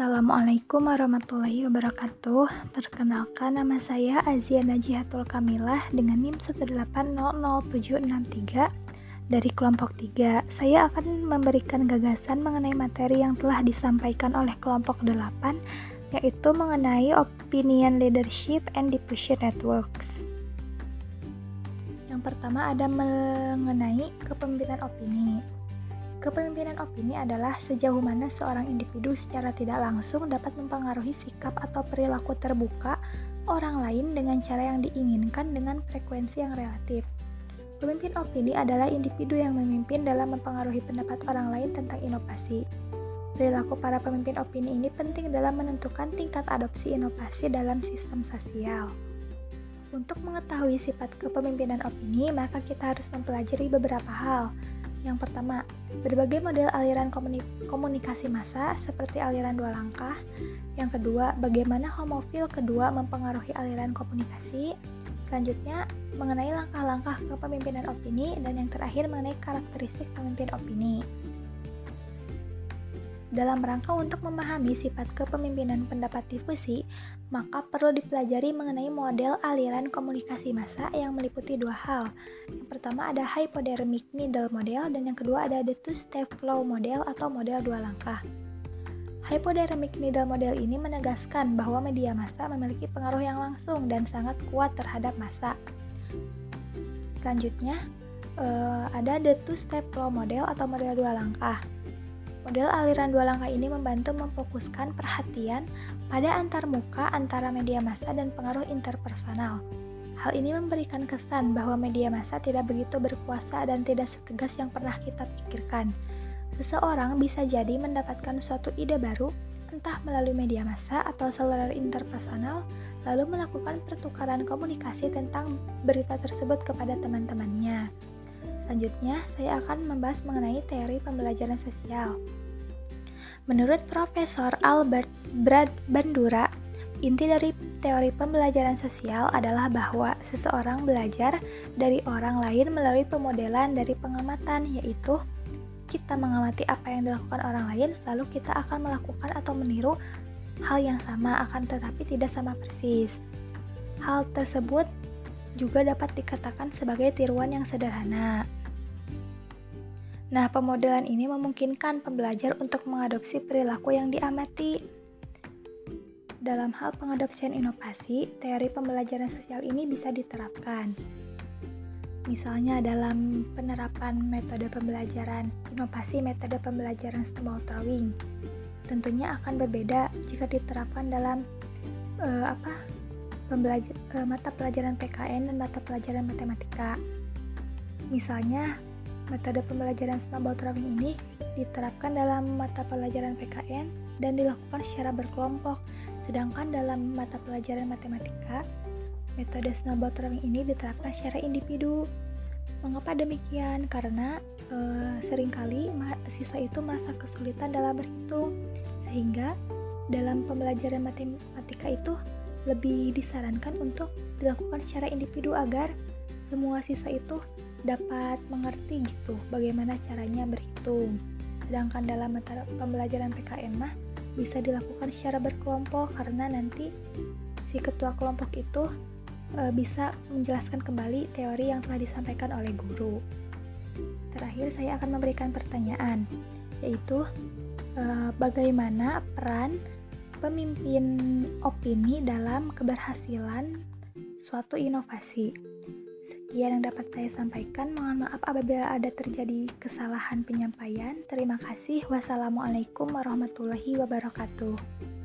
Assalamualaikum warahmatullahi wabarakatuh. Perkenalkan nama saya Azia Najihatul Kamilah dengan NIM 1800763 dari kelompok 3. Saya akan memberikan gagasan mengenai materi yang telah disampaikan oleh kelompok 8 yaitu mengenai opinion leadership and diffusion networks. Yang pertama ada mengenai kepemimpinan opini. Kepemimpinan opini adalah sejauh mana seorang individu secara tidak langsung dapat mempengaruhi sikap atau perilaku terbuka orang lain dengan cara yang diinginkan dengan frekuensi yang relatif. Pemimpin opini adalah individu yang memimpin dalam mempengaruhi pendapat orang lain tentang inovasi. Perilaku para pemimpin opini ini penting dalam menentukan tingkat adopsi inovasi dalam sistem sosial. Untuk mengetahui sifat kepemimpinan opini, maka kita harus mempelajari beberapa hal, yang pertama, berbagai model aliran komunikasi massa seperti aliran dua langkah. Yang kedua, bagaimana homofil kedua mempengaruhi aliran komunikasi. Selanjutnya, mengenai langkah-langkah kepemimpinan opini dan yang terakhir mengenai karakteristik pemimpin opini. Dalam rangka untuk memahami sifat kepemimpinan pendapat difusi, maka perlu dipelajari mengenai model aliran komunikasi massa yang meliputi dua hal. Yang pertama ada hypodermic needle model dan yang kedua ada the two-step flow model atau model dua langkah. Hypodermic needle model ini menegaskan bahwa media massa memiliki pengaruh yang langsung dan sangat kuat terhadap massa. Selanjutnya, eh, ada the two-step flow model atau model dua langkah. Model aliran dua langkah ini membantu memfokuskan perhatian pada antar muka antara media massa dan pengaruh interpersonal. Hal ini memberikan kesan bahwa media massa tidak begitu berkuasa dan tidak setegas yang pernah kita pikirkan. Seseorang bisa jadi mendapatkan suatu ide baru, entah melalui media massa atau saluran interpersonal, lalu melakukan pertukaran komunikasi tentang berita tersebut kepada teman-temannya. Selanjutnya, saya akan membahas mengenai teori pembelajaran sosial. Menurut Profesor Albert Brad Bandura, inti dari teori pembelajaran sosial adalah bahwa seseorang belajar dari orang lain melalui pemodelan dari pengamatan, yaitu kita mengamati apa yang dilakukan orang lain, lalu kita akan melakukan atau meniru hal yang sama, akan tetapi tidak sama persis. Hal tersebut juga dapat dikatakan sebagai tiruan yang sederhana. Nah, pemodelan ini memungkinkan pembelajar untuk mengadopsi perilaku yang diamati. Dalam hal pengadopsian inovasi, teori pembelajaran sosial ini bisa diterapkan. Misalnya dalam penerapan metode pembelajaran inovasi metode pembelajaran stumble drawing. Tentunya akan berbeda jika diterapkan dalam uh, apa pembelajar, uh, mata pelajaran PKN dan mata pelajaran matematika. Misalnya Metode pembelajaran snowball drawing ini diterapkan dalam mata pelajaran PKN dan dilakukan secara berkelompok, sedangkan dalam mata pelajaran matematika, metode snowball drawing ini diterapkan secara individu. Mengapa demikian? Karena e, sering kali siswa itu merasa kesulitan dalam berhitung, sehingga dalam pembelajaran matematika itu lebih disarankan untuk dilakukan secara individu agar semua siswa itu dapat mengerti gitu bagaimana caranya berhitung. Sedangkan dalam mata pembelajaran PKN mah bisa dilakukan secara berkelompok karena nanti si ketua kelompok itu e, bisa menjelaskan kembali teori yang telah disampaikan oleh guru. Terakhir saya akan memberikan pertanyaan yaitu e, bagaimana peran pemimpin opini dalam keberhasilan suatu inovasi. Sekian yang dapat saya sampaikan. Mohon maaf apabila ada terjadi kesalahan penyampaian. Terima kasih. Wassalamualaikum warahmatullahi wabarakatuh.